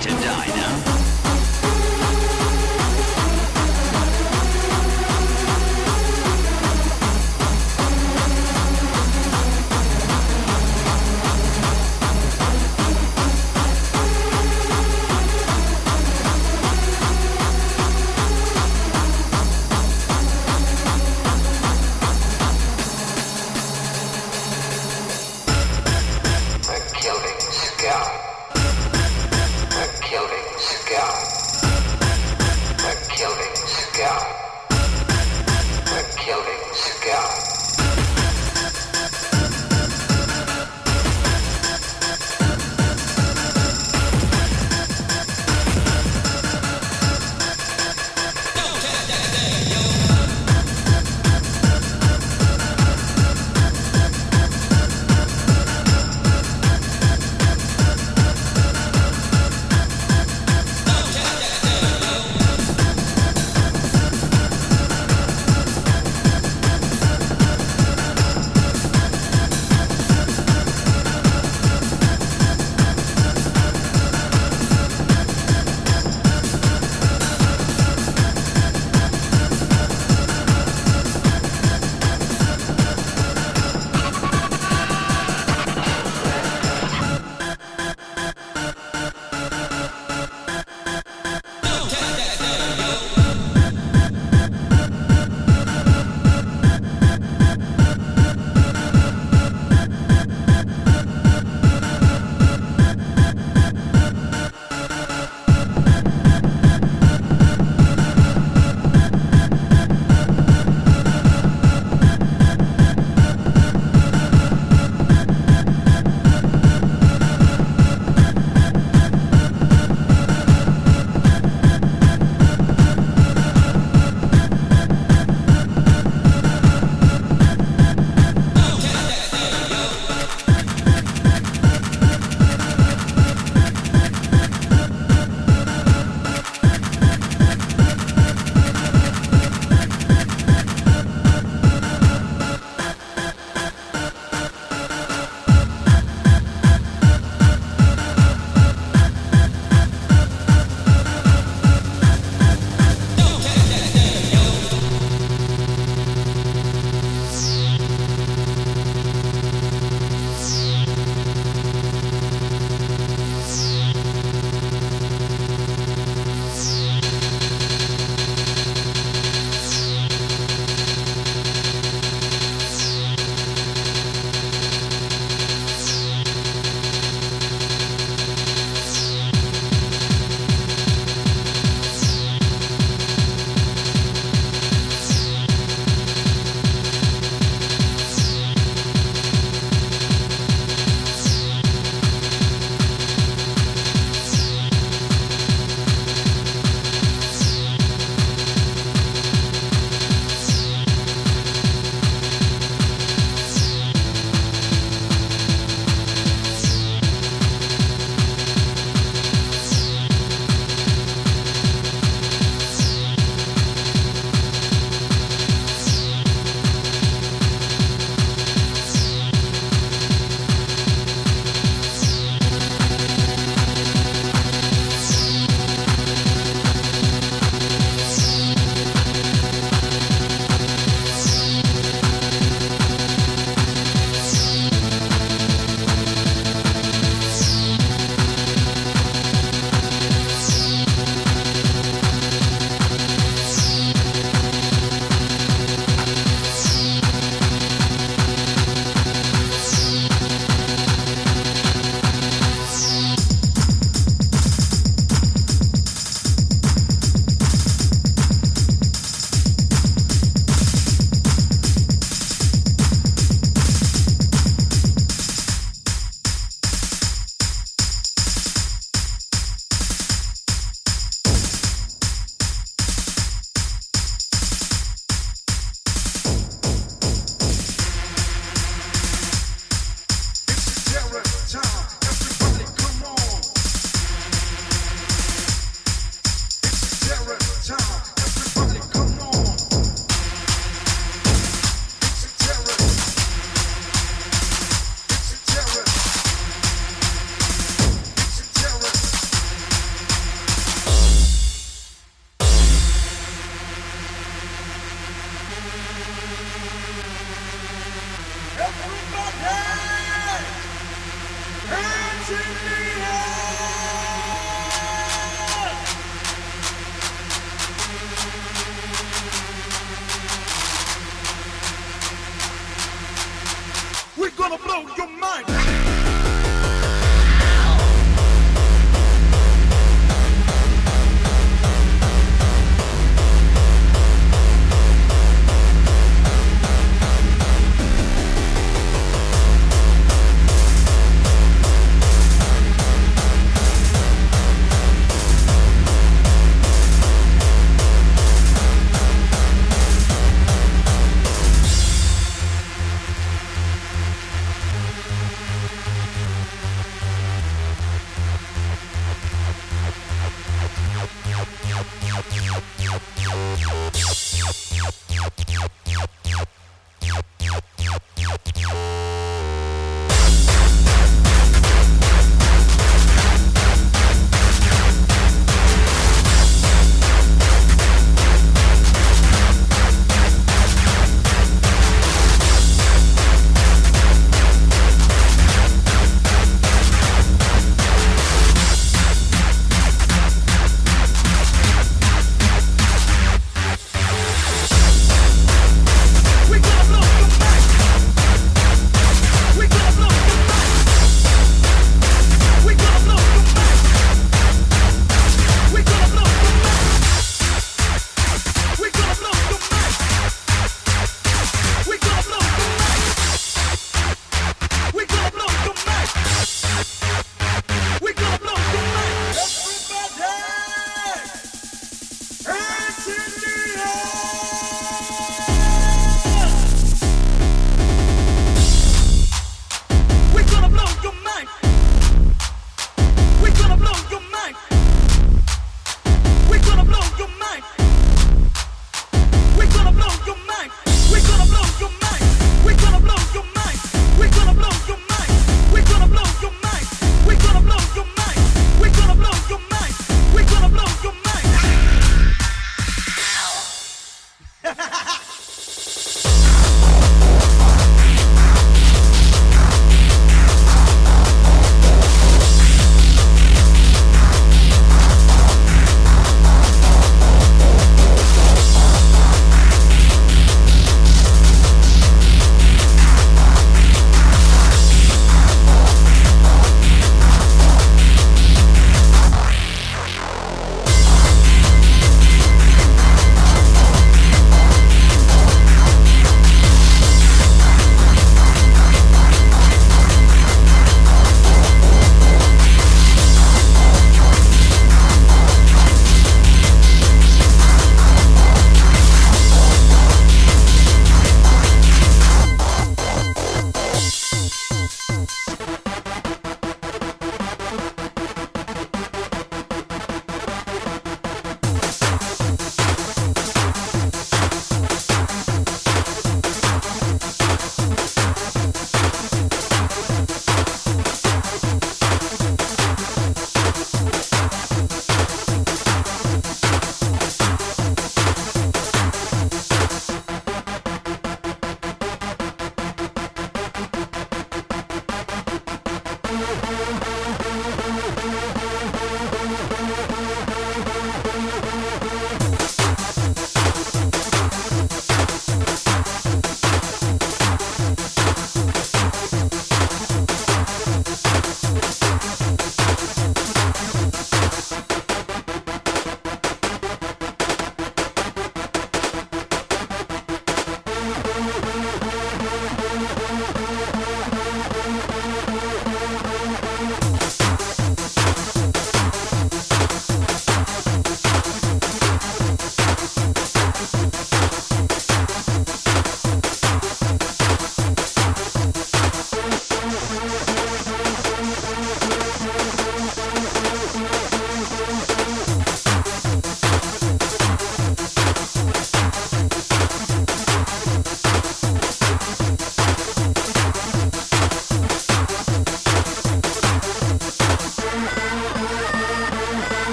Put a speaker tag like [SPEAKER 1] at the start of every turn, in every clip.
[SPEAKER 1] to die now.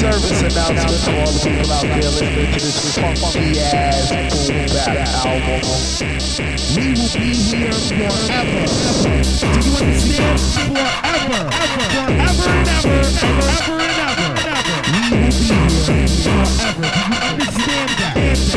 [SPEAKER 1] Service announcement to all the people out there listening to this funky ass boom bap album.
[SPEAKER 2] We will be here forever. Do you understand? Forever. ever, Forever and ever. Forever and ever. We will be here forever. Do you understand that?